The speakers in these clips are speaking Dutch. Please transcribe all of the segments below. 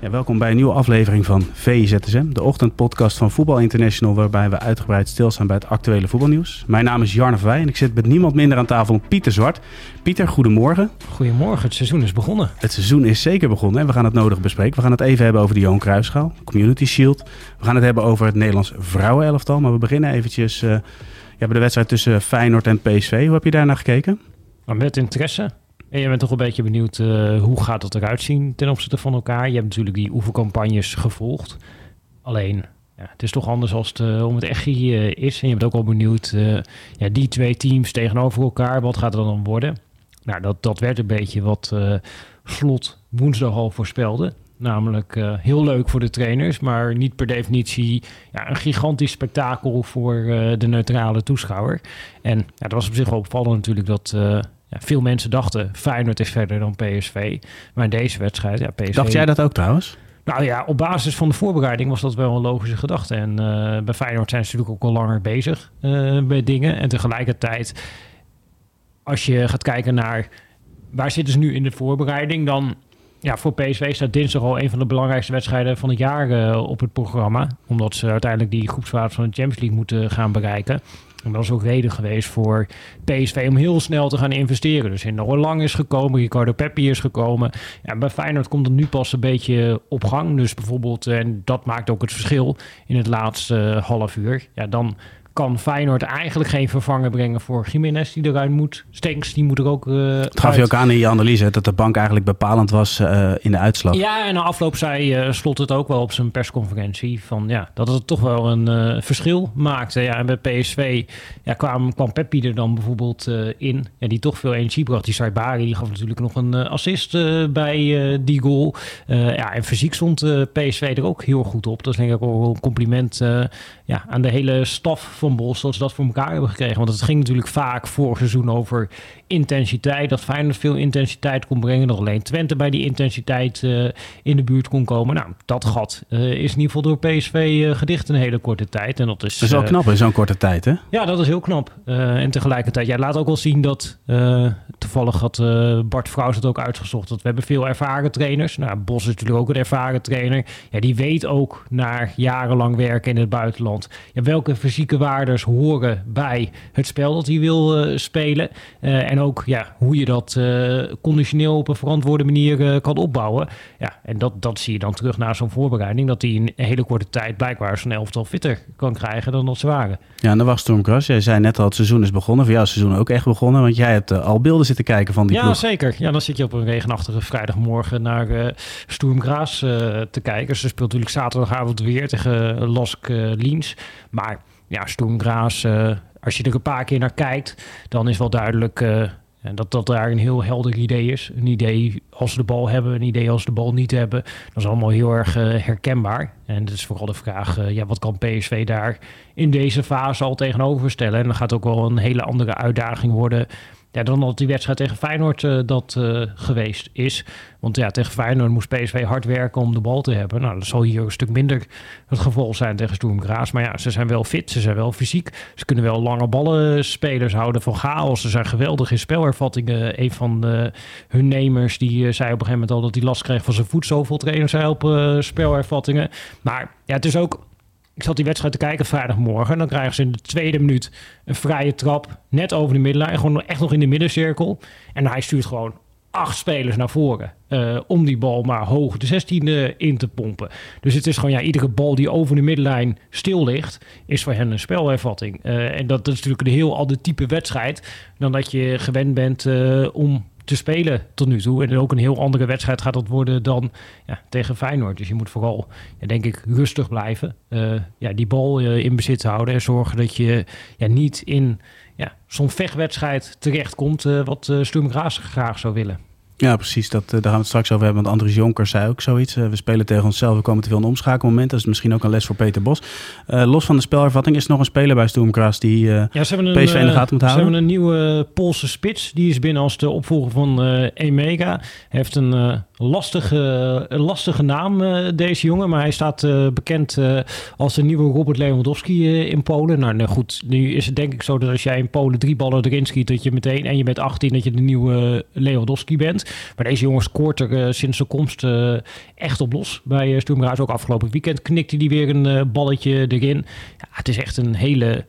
Ja, welkom bij een nieuwe aflevering van VZSM, de ochtendpodcast van Voetbal International, waarbij we uitgebreid stilstaan bij het actuele voetbalnieuws. Mijn naam is Jarne Verwij en ik zit met niemand minder aan tafel dan Pieter Zwart. Pieter, goedemorgen. Goedemorgen, het seizoen is begonnen. Het seizoen is zeker begonnen en we gaan het nodig bespreken. We gaan het even hebben over de Johan Cruijffschaal, Community Shield. We gaan het hebben over het Nederlands vrouwenelftal, maar we beginnen eventjes uh, ja, bij de wedstrijd tussen Feyenoord en PSV. Hoe heb je daar naar gekeken? Met interesse. En je bent toch een beetje benieuwd uh, hoe gaat het eruit zien ten opzichte van elkaar. Je hebt natuurlijk die oefencampagnes gevolgd. Alleen, ja, het is toch anders als het uh, om het echt uh, is. En je bent ook wel benieuwd, ja, die twee teams tegenover elkaar, wat gaat er dan worden? Nou, dat, dat werd een beetje wat Slot woensdag al voorspelde. Namelijk heel leuk voor de trainers, maar niet per definitie ja, een gigantisch spektakel voor de neutrale toeschouwer. En ja, dat was op zich wel opvallend natuurlijk dat ja, veel mensen dachten Feyenoord is verder dan PSV. Maar in deze wedstrijd, ja, PSV... Dacht jij dat ook trouwens? Nou ja, op basis van de voorbereiding was dat wel een logische gedachte. En uh, bij Feyenoord zijn ze natuurlijk ook al langer bezig uh, met dingen. En tegelijkertijd, als je gaat kijken naar waar zitten ze nu in de voorbereiding, dan ja, voor PSV staat dinsdag al een van de belangrijkste wedstrijden van het jaar uh, op het programma. Omdat ze uiteindelijk die groepsfase van de Champions League moeten gaan bereiken. En dat is ook reden geweest voor PSV om heel snel te gaan investeren. Dus in Lang is gekomen, Ricardo Peppi is gekomen. Ja, bij Feyenoord komt het nu pas een beetje op gang. Dus bijvoorbeeld, en dat maakt ook het verschil in het laatste half uur. Ja, dan kan Feyenoord eigenlijk geen vervanger brengen voor Jiménez die eruit moet. Stenks die moet er ook uh, Het gaf je ook aan in je analyse dat de bank eigenlijk bepalend was uh, in de uitslag. Ja, en na afloop zei uh, Slot het ook wel op zijn persconferentie van ja, dat het toch wel een verschil maakte. Ja, en bij PSV ja, kwam, kwam Peppi er dan bijvoorbeeld in en die toch veel energie bracht. Die Saibari die gaf natuurlijk nog een assist bij die goal. ja, en fysiek stond PSV er ook heel goed op. Dat is denk ik ook wel een compliment ja, aan de hele staf van Bos dat ze dat voor elkaar hebben gekregen. Want het ging natuurlijk vaak vorig seizoen over intensiteit. Dat Feyenoord veel intensiteit kon brengen. Nog alleen Twente bij die intensiteit uh, in de buurt kon komen. Nou, dat gat uh, is in ieder geval door PSV uh, gedicht in een hele korte tijd. En dat is, dat is wel knap in zo'n korte tijd, hè? Ja, dat is heel knap. en tegelijkertijd, jij laat ook wel zien dat... toevallig had Bart Vrouws het ook uitgezocht... dat we hebben veel ervaren trainers. Nou, Bos is natuurlijk ook een ervaren trainer. Ja, die weet ook naar jarenlang werken in het buitenland... Ja, welke fysieke waardes horen bij het spel dat hij wil spelen... en en ook ja, hoe je dat uh, conditioneel op een verantwoorde manier uh, kan opbouwen. Ja, en dat, dat zie je dan terug naar zo'n voorbereiding. Dat hij in een hele korte tijd blijkbaar zo'n elftal fitter kan krijgen dan dat ze waren. Ja, en dan was Stormkras. Jij zei net al, het seizoen is begonnen. Voor jou is het seizoen ook echt begonnen. Want jij hebt uh, al beelden zitten kijken van die ja, zeker. Ja, dan zit je op een regenachtige vrijdagmorgen naar uh, te kijken. Ze speelt natuurlijk zaterdagavond weer tegen Lask Liens. Maar ja, Sturmgraas als je er een paar keer naar kijkt, dan is wel duidelijk uh, dat dat daar een heel helder idee is. Een idee als ze de bal hebben, een idee als ze de bal niet hebben. Dat is allemaal heel erg uh, herkenbaar. En het is vooral de vraag, uh, ja, wat kan PSV daar in deze fase al tegenover stellen? En dan gaat ook wel een hele andere uitdaging worden ja, dan dat die wedstrijd tegen Feyenoord uh, dat uh, geweest is. Want ja, tegen Feyenoord moest PSV hard werken om de bal te hebben. Nou, dat zal hier een stuk minder het geval zijn tegen Sturm Graz. Maar ja, ze zijn wel fit, ze zijn wel fysiek. Ze kunnen wel lange ballen spelers houden van chaos. Ze zijn geweldig in spelervattingen. Een van de, hun nemers die zei op een gegeven moment al dat hij last kreeg van zijn voet. Zoveel trainers zijn op spelervattingen. Maar ja, het is ook ik zat die wedstrijd te kijken vrijdagmorgen. Dan krijgen ze in de tweede minuut een vrije trap. Net over de middenlijn. Gewoon echt nog in de middencirkel. En hij stuurt gewoon acht spelers naar voren. eh, om die bal maar hoog de 16e in te pompen. Dus het is gewoon, ja, iedere bal die over de middenlijn stil ligt, is voor hen een spelervatting. Eh, en dat, dat is natuurlijk een heel ander type wedstrijd dan dat je gewend bent eh, om te spelen tot nu toe. En ook een heel andere wedstrijd gaat dat worden dan ja, tegen Feyenoord. Dus je moet vooral, ja, denk ik, rustig blijven. Eh, ja, die bal eh, in bezit houden en zorgen dat je ja, niet in ja, zo'n vechtwedstrijd terechtkomt... eh wat uh, Sturm graag zou willen. Ja, precies. Dat, eh, daar gaan we het straks over hebben. Want Andries Jonker zei ook zoiets. Eh, we spelen tegen onszelf. We komen te veel in omschakelmomenten. Dat is misschien ook een les voor Peter Bos. Uh, los van de spelervatting is er nog een speler bij Stoemkras die uh, ja, ze hebben een, PSV in de gaten moet houden. Ze hebben een nieuwe Poolse spits. Die is binnen als de opvolger van uh, Emega. Heeft een lastige, lastige naam, uh, deze jongen. Maar hij staat bekend als de nieuwe Robert Lewandowski in Polen. Nou, nou, goed, nu is het denk ik zo dat als jij in Polen drie ballen erin schiet... dat je meteen, en je bent 18, dat je de nieuwe Lewandowski bent. Maar deze jongen scoort er sinds zijn komst echt op los. Bij Sturm Graz ook afgelopen weekend knikte hij weer een balletje erin. Ja, het is echt een hele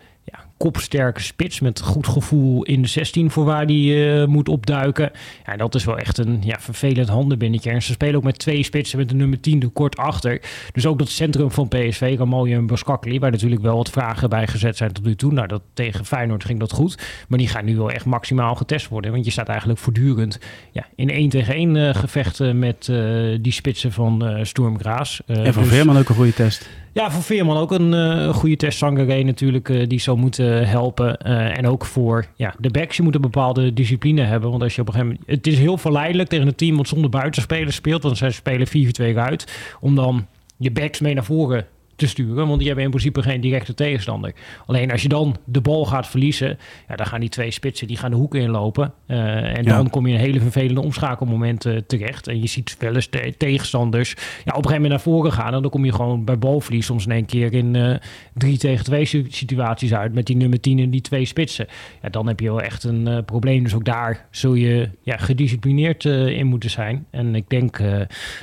kopsterke spits met goed gevoel in de 16 voor waar hij moet opduiken. Ja, dat is wel echt een ja, vervelend handenbinnetje. En ze spelen ook met twee spitsen met de nummer 10 er kort achter. Dus ook dat centrum van PSV, Ramalje en Boskakli, waar natuurlijk wel wat vragen bij gezet zijn tot nu toe. Nou, dat, tegen Feyenoord ging dat goed. Maar die gaan nu wel echt maximaal getest worden. Want je staat eigenlijk voortdurend ja, in één tegen één uh, gevechten met uh, die spitsen van Sturm Graz. en van dus, Veerman ook een goede test. Ja, voor Veerman ook een uh, goede test. Natuurlijk, uh, die zou moeten helpen. Uh, en ook voor ja, de backs, je moet een bepaalde discipline hebben. Want als je op een gegeven moment... Het is heel verleidelijk tegen een team wat zonder buitenspelers speelt. Want zij spelen 4-2 uit. Om dan je backs mee naar voren te sturen. Want die hebben in principe geen directe tegenstander. Alleen als je dan de bal gaat verliezen, ja, dan gaan die twee spitsen die gaan de hoeken inlopen. Uh, en ja. dan kom je in een hele vervelende omschakelmomenten terecht. En je ziet wel eens de tegenstanders ja, op een gegeven moment naar voren gaan. En dan kom je gewoon bij balverlies soms in één keer in uh, drie tegen twee situaties uit. Met die nummer 10 en die twee spitsen. Ja, dan heb je wel echt een probleem. Dus ook daar zul je ja, gedisciplineerd in moeten zijn. En ik denk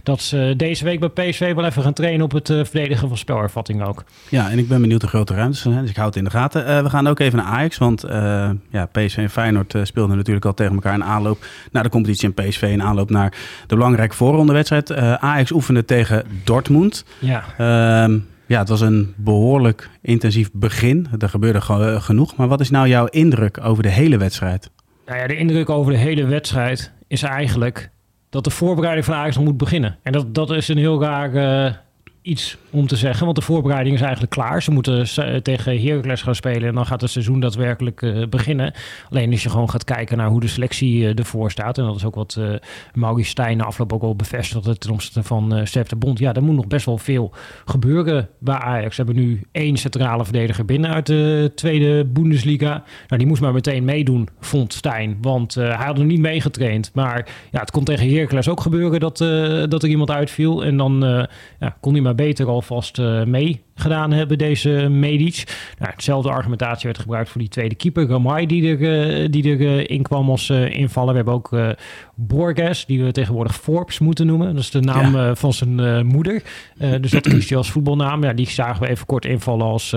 dat ze deze week bij PSV wel even gaan trainen op het verdedigen van spel ervatting ook. Ja, en ik ben benieuwd de grote ruimtes zijn, dus ik hou het in de gaten. Uh, we gaan ook even naar Ajax, want uh, ja, PSV en Feyenoord uh, speelden natuurlijk al tegen elkaar in aanloop naar de competitie en PSV in aanloop naar de belangrijke voorrondewedstrijd. Ajax oefende tegen Dortmund. Ja. Ehm, ja, het was een behoorlijk intensief begin. Er gebeurde genoeg. Maar wat is nou jouw indruk over de hele wedstrijd? Nou ja, de indruk over de hele wedstrijd is eigenlijk dat de voorbereiding van Ajax nog moet beginnen. En dat, dat is een heel raar iets om te zeggen, want de voorbereiding is eigenlijk klaar. Ze moeten tegen Heracles gaan spelen en dan gaat het seizoen daadwerkelijk uh, beginnen. Alleen als je gewoon gaat kijken naar hoe de selectie uh, ervoor staat, en dat is ook wat uh, Maurice Stijn afgelopen ook al bevestigd ten opzichte van uh, Bond. Ja, er moet nog best wel veel gebeuren bij Ajax. Ze hebben nu één centrale verdediger binnen uit de tweede Bundesliga. Nou, die moest maar meteen meedoen, vond Stijn, want hij had nog niet meegetraind. Maar ja, het kon tegen Heracles ook gebeuren dat, dat er iemand uitviel en dan ja, kon hij maar beter alvast uh, mee gedaan hebben, deze Medic. Nou, hetzelfde argumentatie werd gebruikt voor die tweede keeper, Ramai, die er, uh, die er uh, in kwam als invaller. We hebben ook Borges, die we tegenwoordig Forbes moeten noemen. Dat is de naam ja. van zijn moeder. dus dat kiest hij als voetbalnaam. Ja, die zagen we even kort invallen als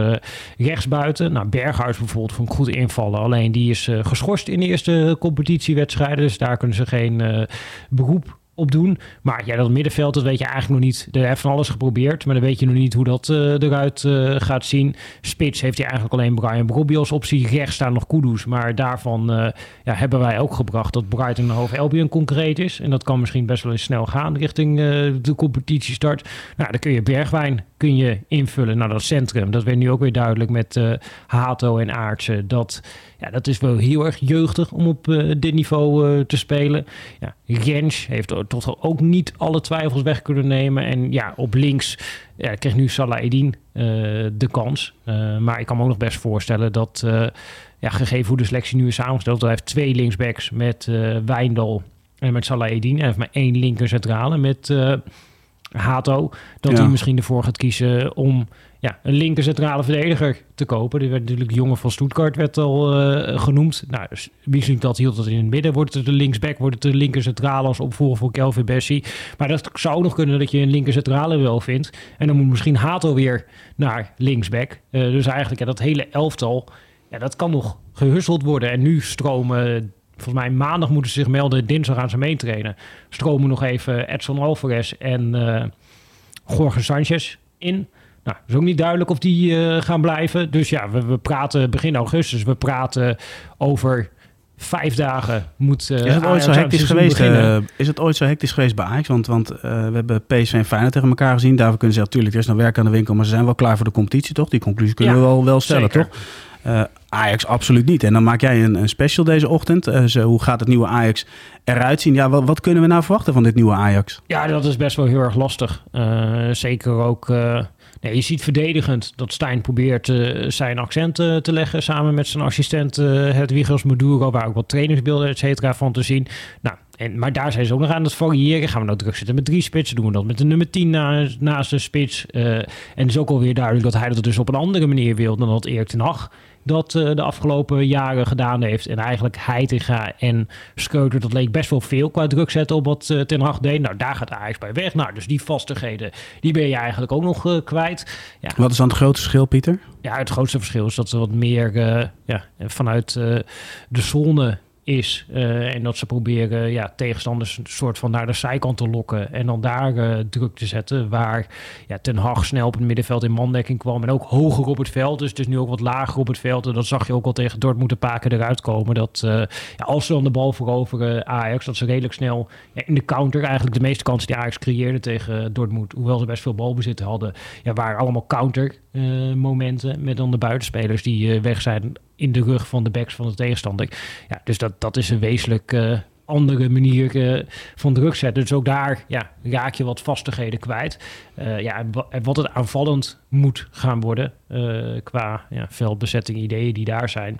rechtsbuiten. Nou, Berghuis bijvoorbeeld vond goed invallen. Alleen die is geschorst in de eerste competitiewedstrijden. Dus daar kunnen ze geen beroep op doen. Maar ja, dat middenveld, dat weet je eigenlijk nog niet. Er heeft van alles geprobeerd, maar dan weet je nog niet hoe dat uh, eruit uh, gaat zien. Spits heeft hij eigenlijk alleen Brian Brobby als optie. Rechts staan nog Kudus, maar daarvan uh, ja, hebben wij ook gebracht dat Brighton over Albion concreet is. En dat kan misschien best wel eens snel gaan richting de competitiestart. Nou, dan kun je Bergwijn kun je invullen. Nou, dat centrum, dat werd nu ook weer duidelijk met Hato en Aartsen. Dat, ja, dat is wel heel erg jeugdig om op dit niveau te spelen. Ja, Rens heeft tot ook niet alle twijfels weg kunnen nemen. En ja, op links ja, kreeg nu Salah Edin de kans. Maar ik kan me ook nog best voorstellen dat, ja, gegeven hoe de selectie nu is samengesteld, hij heeft twee linksbacks met Wijndal en met Salah Edin. Hij heeft maar één linker centrale met Hato. Dat ja. hij misschien ervoor gaat kiezen om ja, een linker centrale verdediger te kopen. Die werd natuurlijk de jongen van Stuttgart werd al uh, genoemd. Nou, dus misschien dat hield dat in het midden. Wordt het de linksback, wordt het de linker centrale als opvolger voor Kelvin Bessie. Maar dat zou nog kunnen dat je een linker centrale wel vindt. En dan moet misschien Hato weer naar linksback. Uh, dus eigenlijk ja, dat hele elftal, ja, dat kan nog gehusseld worden. En nu stromen volgens mij maandag moeten ze zich melden. Dinsdag gaan ze meetrainen. Stromen nog even Edson Alvarez en uh, Jorge Sanchez in. Nou, is ook niet duidelijk of die uh, gaan blijven. Dus ja, we, we, praten begin augustus. We praten over vijf dagen moet uh, is het ooit zo hectisch geweest? Uh, is het ooit zo hectisch geweest bij Ajax? Want, want uh, we hebben PSV en Feyenoord tegen elkaar gezien. Daarvoor kunnen ze natuurlijk, er is nog werk aan de winkel, maar ze zijn wel klaar voor de competitie, toch? Die conclusie kunnen ja, we wel, wel stellen, zeker. toch? Ajax absoluut niet. En dan maak jij een, special deze ochtend. Zo, hoe gaat het nieuwe Ajax eruit zien? Ja, wat, kunnen we nou verwachten van dit nieuwe Ajax? Ja, dat is best wel heel erg lastig. zeker ook Nee, je ziet verdedigend dat Stijn probeert zijn accent uh, te leggen samen met zijn assistent uh, Hedwiges Maduro, waar ook wat trainingsbeelden et cetera van te zien. Nou, en, maar daar zijn ze ook nog aan het variëren. Gaan we nou druk zitten met drie spitsen? Doen we dat met de nummer 10 na, naast de spits? en het is ook alweer duidelijk dat hij dat dus op een andere manier wil dan dat Erik ten Hag dat uh, de afgelopen jaren gedaan heeft. En eigenlijk Heitinga en Schreuder, dat leek best wel veel qua druk zetten op wat uh, Ten Hag deed. Nou, daar gaat Ajax bij weg. Nou, dus die vastigheden, die ben je eigenlijk ook nog uh, kwijt. Ja. Wat is dan het grote verschil, Pieter? Ja, het grootste verschil is dat ze wat meer ja, vanuit de zone is. Uh, en dat ze proberen ja, tegenstanders een soort van naar de zijkant te lokken. En dan daar uh, druk te zetten. Waar ja, Ten Hag snel op het middenveld in mandekking kwam. En ook hoger op het veld. Dus, dus nu ook wat lager op het veld. En dat zag je ook al tegen Dortmund paar keer eruit komen. Dat uh, ja, als ze dan de bal veroveren Ajax. Dat ze redelijk snel in de counter eigenlijk de meeste kansen die Ajax creëerde tegen Dortmund. Hoewel ze best veel balbezit hadden. Ja, waren allemaal counter momenten. Met dan de buitenspelers die weg zijn in de rug van de backs van de tegenstander. Ja, dus dat, dat is een wezenlijk uh, andere manier van druk zetten. Dus ook daar ja, raak je wat vastigheden kwijt. Ja, en wat het aanvallend moet gaan worden qua ja, veldbezetting, ideeën die daar zijn.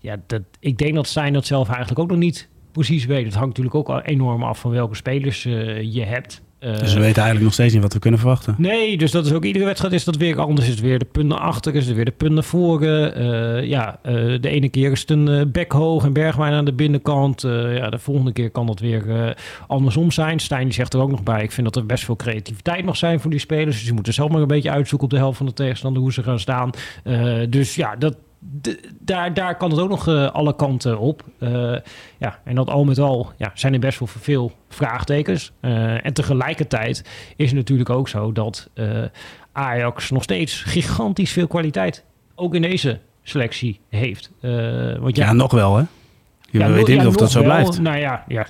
Ja, dat, ik denk dat zijn dat zelf eigenlijk ook nog niet precies weet. Het hangt natuurlijk ook enorm af van welke spelers je hebt. Uh, dus we weten eigenlijk nog steeds niet wat we kunnen verwachten. Nee, dus dat is ook iedere wedstrijd is dat weer anders. Is het weer de punten achter, is het weer de punten voor. Uh, ja, uh, de ene keer is het een bek hoog en Bergwijn aan de binnenkant. ja, de volgende keer kan dat weer andersom zijn. Stijn die zegt er ook nog bij. Ik vind dat er best veel creativiteit mag zijn voor die spelers. Dus die moeten zelf maar een beetje uitzoeken op de helft van de tegenstander hoe ze gaan staan. dus ja, dat, daar, daar kan het ook nog uh, alle kanten op. Uh, ja, en dat al met al ja, zijn er best wel veel vraagtekens. Uh, en tegelijkertijd is het natuurlijk ook zo dat Ajax nog steeds gigantisch veel kwaliteit ook in deze selectie heeft. want ja, ja, nog wel hè? Je ja, weet niet of dat zo wel, blijft. Nou ja, ja,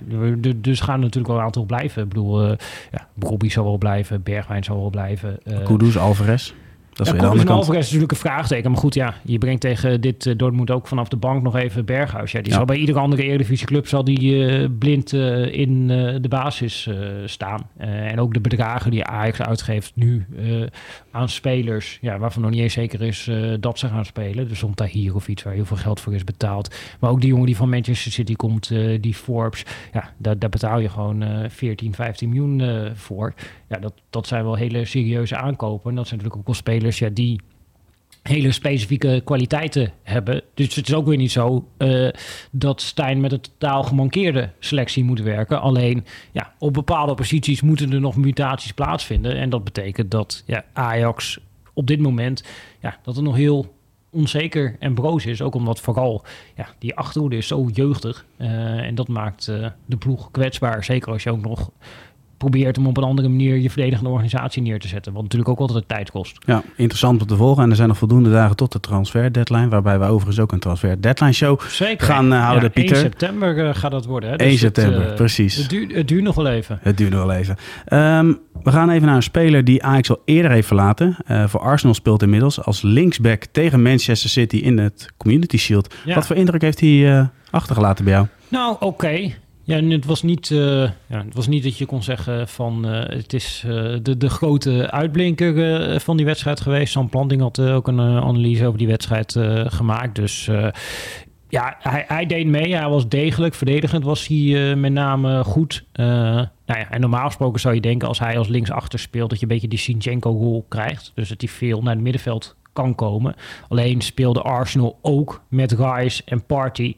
dus gaan natuurlijk wel een aantal blijven. Ik bedoel, ja, Robbie zal wel blijven, Bergwijn zal wel blijven. Kudus, Alvarez. Dat is ja, weer de andere kant. is natuurlijk een vraagteken. Maar goed, ja, je brengt tegen dit uh, Dortmund ook vanaf de bank nog even Berghuis. Ja, die zal bij iedere andere Eredivisieclub zal die uh, blind uh, in de basis staan. en ook de bedragen die Ajax uitgeeft nu aan spelers, ja, waarvan nog niet eens zeker is dat ze gaan spelen. Dus om hier of iets waar heel veel geld voor is betaald. Maar ook die jongen die van Manchester City komt, die Forbes, ja, daar, daar betaal je gewoon 14, 15 miljoen voor. Ja, dat, dat zijn wel hele serieuze aankopen. En dat zijn natuurlijk ook wel spelers ja, die hele specifieke kwaliteiten hebben. Dus het is ook weer niet zo uh, dat Stijn met een totaal gemankeerde selectie moet werken. Alleen ja, op bepaalde posities moeten er nog mutaties plaatsvinden. En dat betekent dat ja, Ajax op dit moment ja, dat er nog heel onzeker en broos is. Ook omdat vooral ja, die achterhoede is zo jeugdig. Uh, en dat maakt uh, de ploeg kwetsbaar. Zeker als je ook nog probeert om op een andere manier je verdedigende organisatie neer te zetten. Wat natuurlijk ook altijd tijd kost. Ja, interessant om te volgen. En er zijn nog voldoende dagen tot de transfer deadline. Waarbij we overigens ook een transfer deadline show Zeker. gaan uh, houden, ja, Pieter. 1 september uh, gaat dat worden. Hè? 1 dus september, het, uh, precies. Het duurt, het duurt, nog wel even. Het duurt nog wel even. Um, we gaan even naar een speler die Ajax al eerder heeft verlaten. voor Arsenal speelt inmiddels als linksback tegen Manchester City in het Community Shield. Ja. Wat voor indruk heeft hij achtergelaten bij jou? Nou, oké. Ja, het was, niet, uh, ja, het was niet dat je kon zeggen van uh, het is uh, de, de grote uitblinker van die wedstrijd geweest. Sam Planting had ook een analyse over die wedstrijd gemaakt. Dus ja, hij, hij, deed mee. Hij was degelijk. Verdedigend was hij met name goed. nou ja, en normaal gesproken zou je denken als hij als linksachter speelt... dat je een beetje die Sinchenko-rol krijgt. Dus dat hij veel naar het middenveld kan komen. Alleen speelde Arsenal ook met Rice en Party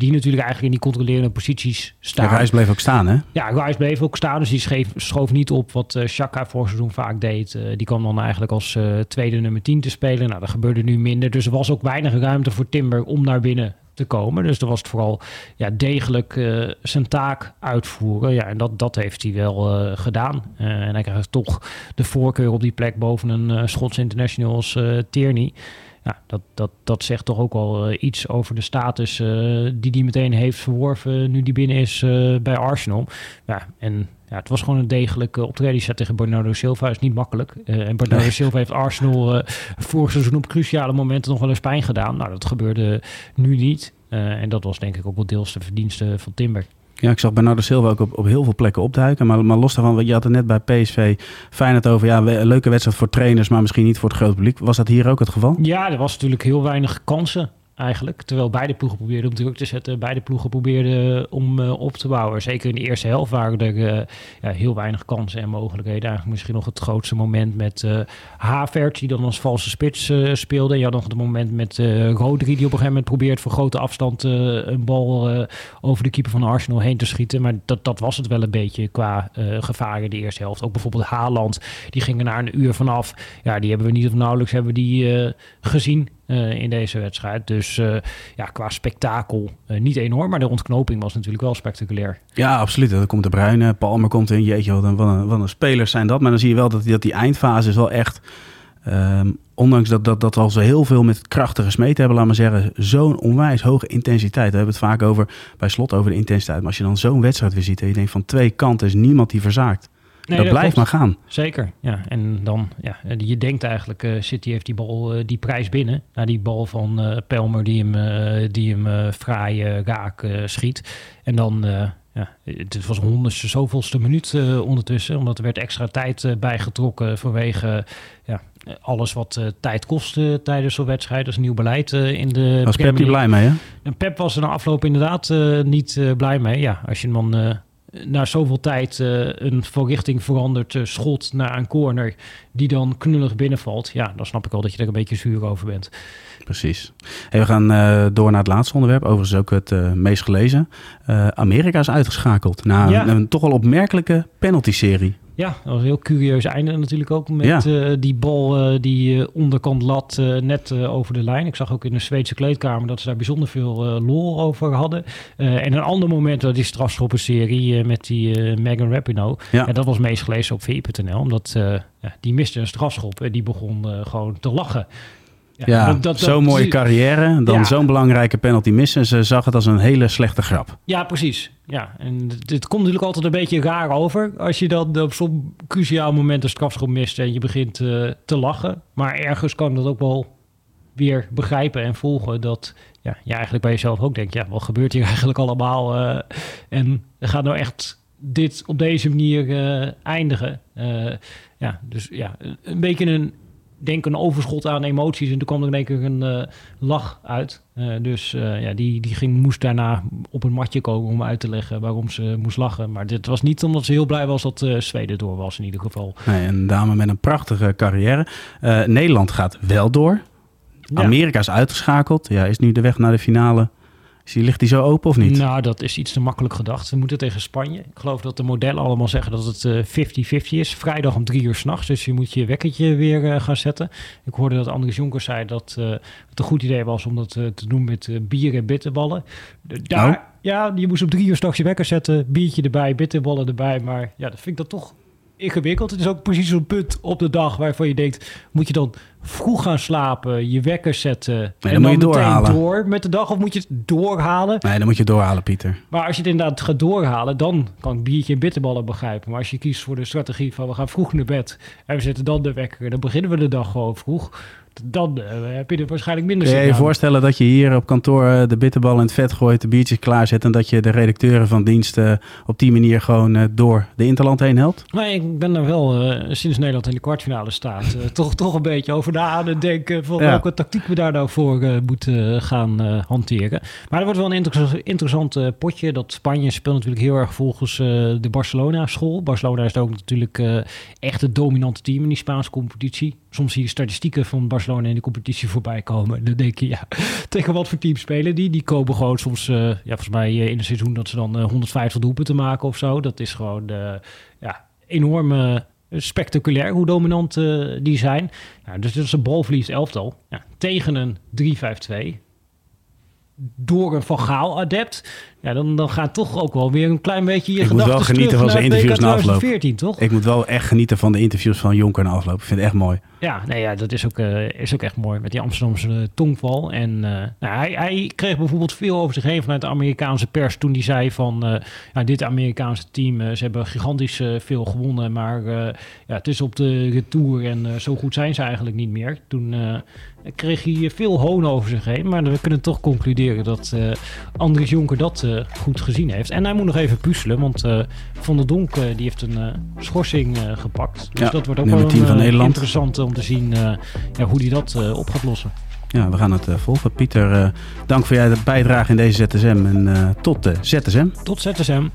die natuurlijk eigenlijk in die controlerende posities staan. Ja, bleef ook staan, hè? Ja, Reis bleef ook staan, dus die schreef, schoof niet op wat uh, Chaka voor seizoen vaak deed. Uh, die kwam dan eigenlijk als uh, tweede nummer 10 te spelen. Nou, dat gebeurde nu minder, dus er was ook weinig ruimte voor Timber om naar binnen te komen. Dus dan was het vooral ja, degelijk uh, zijn taak uitvoeren. Ja, en dat, dat heeft hij wel uh, gedaan. Uh, en hij krijgt toch de voorkeur op die plek boven een Schots international als Tierney. Ja, dat, dat, dat zegt toch ook wel iets over de status die hij meteen heeft verworven nu die binnen is bij Arsenal. Ja, en ja, het was gewoon een degelijke optreden tegen Bernardo Silva. is niet makkelijk. Uh, en Bernardo Silva heeft Arsenal uh, vorig seizoen op cruciale momenten nog wel eens pijn gedaan. Nou, dat gebeurde nu niet. Uh, en dat was denk ik ook wel deels de verdienste van Timber. Ja, ik zag Bernardo Silva ook op, op heel veel plekken opduiken. Maar, maar los daarvan, je had het net bij PSV fijn het over. Ja, een leuke wedstrijd voor trainers, maar misschien niet voor het grote publiek. Was dat hier ook het geval? Ja, er was natuurlijk heel weinig kansen eigenlijk. Terwijl beide ploegen probeerden om druk te zetten. Beide ploegen probeerden om uh, op te bouwen. Zeker in de eerste helft waren er uh, ja, heel weinig kansen en mogelijkheden. Eigenlijk misschien nog het grootste moment met uh, Havert, die dan als valse spits speelde. En had nog het moment met Rodri, die op een gegeven moment probeert voor grote afstand een bal over de keeper van Arsenal heen te schieten. Maar dat, dat was het wel een beetje qua gevaar in de eerste helft. Ook bijvoorbeeld Haaland, die ging er na een uur vanaf. Ja, die hebben we niet of nauwelijks hebben die, gezien in deze wedstrijd. Dus uh, ja, qua spektakel uh, niet enorm, maar de ontknoping was natuurlijk wel spectaculair. Ja, absoluut. Dan komt de Bruine, Palmer komt in. Jeetje, wat een, wat een, spelers zijn dat. Maar dan zie je wel dat, dat die eindfase is wel echt... Um, ondanks dat, dat, dat al zo heel veel met krachtige gesmeten hebben, laat maar zeggen, zo'n onwijs hoge intensiteit. We hebben het vaak over, bij slot over de intensiteit. Maar als je dan zo'n wedstrijd weer ziet en je denkt van twee kanten is niemand die verzaakt. Nee, dat, blijft maar gaan. Zeker, ja. En dan, ja, je denkt eigenlijk, uh, City heeft die bal, uh, die prijs binnen. naar die bal van uh, Pelmer die hem, die hem fraai raak schiet. En dan, ja, het was honderdste zoveelste minuut ondertussen. Omdat er werd extra tijd bijgetrokken vanwege ja, alles wat tijd kostte tijdens zo'n wedstrijd. Dat is nieuw beleid in de Was Pep niet blij mee, hè? En Pep was er na afloop inderdaad niet blij mee. Ja, als je hem dan na zoveel tijd uh, een voorrichting verandert uh, schot naar een corner die dan knullig binnenvalt. Ja, dan snap ik wel dat je er een beetje zuur over bent. Precies. Hey, we gaan uh, door naar het laatste onderwerp. Overigens ook het meest gelezen. Amerika is uitgeschakeld na ja. een, een, toch wel opmerkelijke penalty-serie. Ja, dat was een heel curieus einde natuurlijk ook met ja. die bal die onderkant lat net over de lijn. Ik zag ook in de Zweedse kleedkamer dat ze daar bijzonder veel lol over hadden. en een ander moment, dat die strafschoppenserie met die Megan Rapinoe. Ja. En dat was meest gelezen op vi.nl, omdat die miste een strafschop en die begon gewoon te lachen. Ja, zo'n mooie carrière, dan zo'n belangrijke penalty missen. Ze zag het als een hele slechte grap. Ja, precies. Ja, en dit komt natuurlijk altijd een beetje raar over. Als je dan op zo'n cruciaal moment een strafschop mist en je begint uh, te lachen. Maar ergens kan dat ook wel weer begrijpen en volgen. Dat ja, je eigenlijk bij jezelf ook denkt, ja, wat gebeurt hier eigenlijk allemaal? Uh, en gaat nou echt dit op deze manier uh, eindigen? ja, dus ja, een beetje een denk een overschot aan emoties. En toen kwam er denk ik een uh, lach uit. Uh, dus uh, ja, die, die ging, moest daarna op een matje komen om uit te leggen waarom ze moest lachen. Maar dit was niet omdat ze heel blij was dat Zweden door was in ieder geval. Nee, een dame met een prachtige carrière. Nederland gaat wel door. Ja. Amerika is uitgeschakeld. Ja, is nu de weg naar de finale Ligt die zo open of niet? Nou, dat is iets te makkelijk gedacht. We moeten tegen Spanje. Ik geloof dat de modellen allemaal zeggen dat het 50-50 uh, is. Vrijdag om drie uur s'nachts. Dus je moet je wekkertje weer uh, gaan zetten. Ik hoorde dat Andries Jonker zei dat uh, het een goed idee was om dat te doen met bier en bitterballen. Daar, oh. Ja, je moest op drie uur s'nachts je wekker zetten. Biertje erbij, bitterballen erbij. Maar ja, dat vind ik dan toch ingewikkeld. Het is ook precies zo'n punt op de dag waarvan je denkt... moet je dan vroeg gaan slapen, je wekker zetten... Nee, en dan, moet je doorhalen. door met de dag? Of moet je het doorhalen? Nee, dan moet je doorhalen, Pieter. Maar als je het inderdaad gaat doorhalen... dan kan ik biertje en bitterballen begrijpen. Maar als je kiest voor de strategie van... we gaan vroeg naar bed en we zetten dan de wekker... dan beginnen we de dag gewoon vroeg dan uh, heb je er waarschijnlijk minder zin Kun je je voorstellen dat je hier op kantoor eh, de bitterbal in het vet gooit, de biertjes klaarzet en dat je de redacteuren van diensten op die manier gewoon door de Interland heen helpt? Nee, ik ben er wel sinds Nederland in de kwartfinale staat toch, toch een beetje over na aan het denken van ja. welke tactiek we daar nou voor moeten gaan hanteren. Maar er wordt wel een inter interessant potje. Dat Spanje speelt natuurlijk heel erg volgens de Barcelona-school. Barcelona is ook natuurlijk echt het dominante team in die Spaanse competitie. Soms zie je statistieken van Barcelona in de competitie voorbij komen. Dan denk je, ja, tegen wat voor team spelen die? Die komen gewoon soms, ja, volgens mij in een seizoen dat ze dan uh, 150 doelpunten maken of zo. Dat is gewoon, ja, enorm spectaculair hoe dominant die zijn. Ja, dus dat is een balverlies elftal ja, tegen een 3-5-2 door een Van Gaal-adept. Ja, dan, dan gaat toch ook wel weer een klein beetje je Ik moet wel genieten van zijn interviews na afloop. 2014, toch? Ik moet wel echt genieten van de interviews van Jonker na afloop. Ik vind het echt mooi. Ja, nee, ja, dat is ook, eh, is ook echt mooi met die Amsterdamse eh, tongval. En eh, nou, hij, hij kreeg bijvoorbeeld veel over zich heen vanuit de Amerikaanse pers toen hij zei van ja, dit Amerikaanse team, ze hebben gigantisch veel gewonnen, maar ja, het is op de retour en zo goed zijn ze eigenlijk niet meer. Toen kreeg hij veel hoon over zich heen, maar we kunnen toch concluderen dat Andries Jonker dat eh, goed gezien heeft. En hij moet nog even puzzelen, want eh, Van der Donk eh, die heeft een schorsing gepakt. Dus Ja, dat wordt ook wel 10 een, interessant om te zien ja, hoe hij dat op gaat lossen. Ja, we gaan het volgen. Pieter, dank voor jij de bijdrage in deze ZSM. En tot de ZSM. Tot ZSM.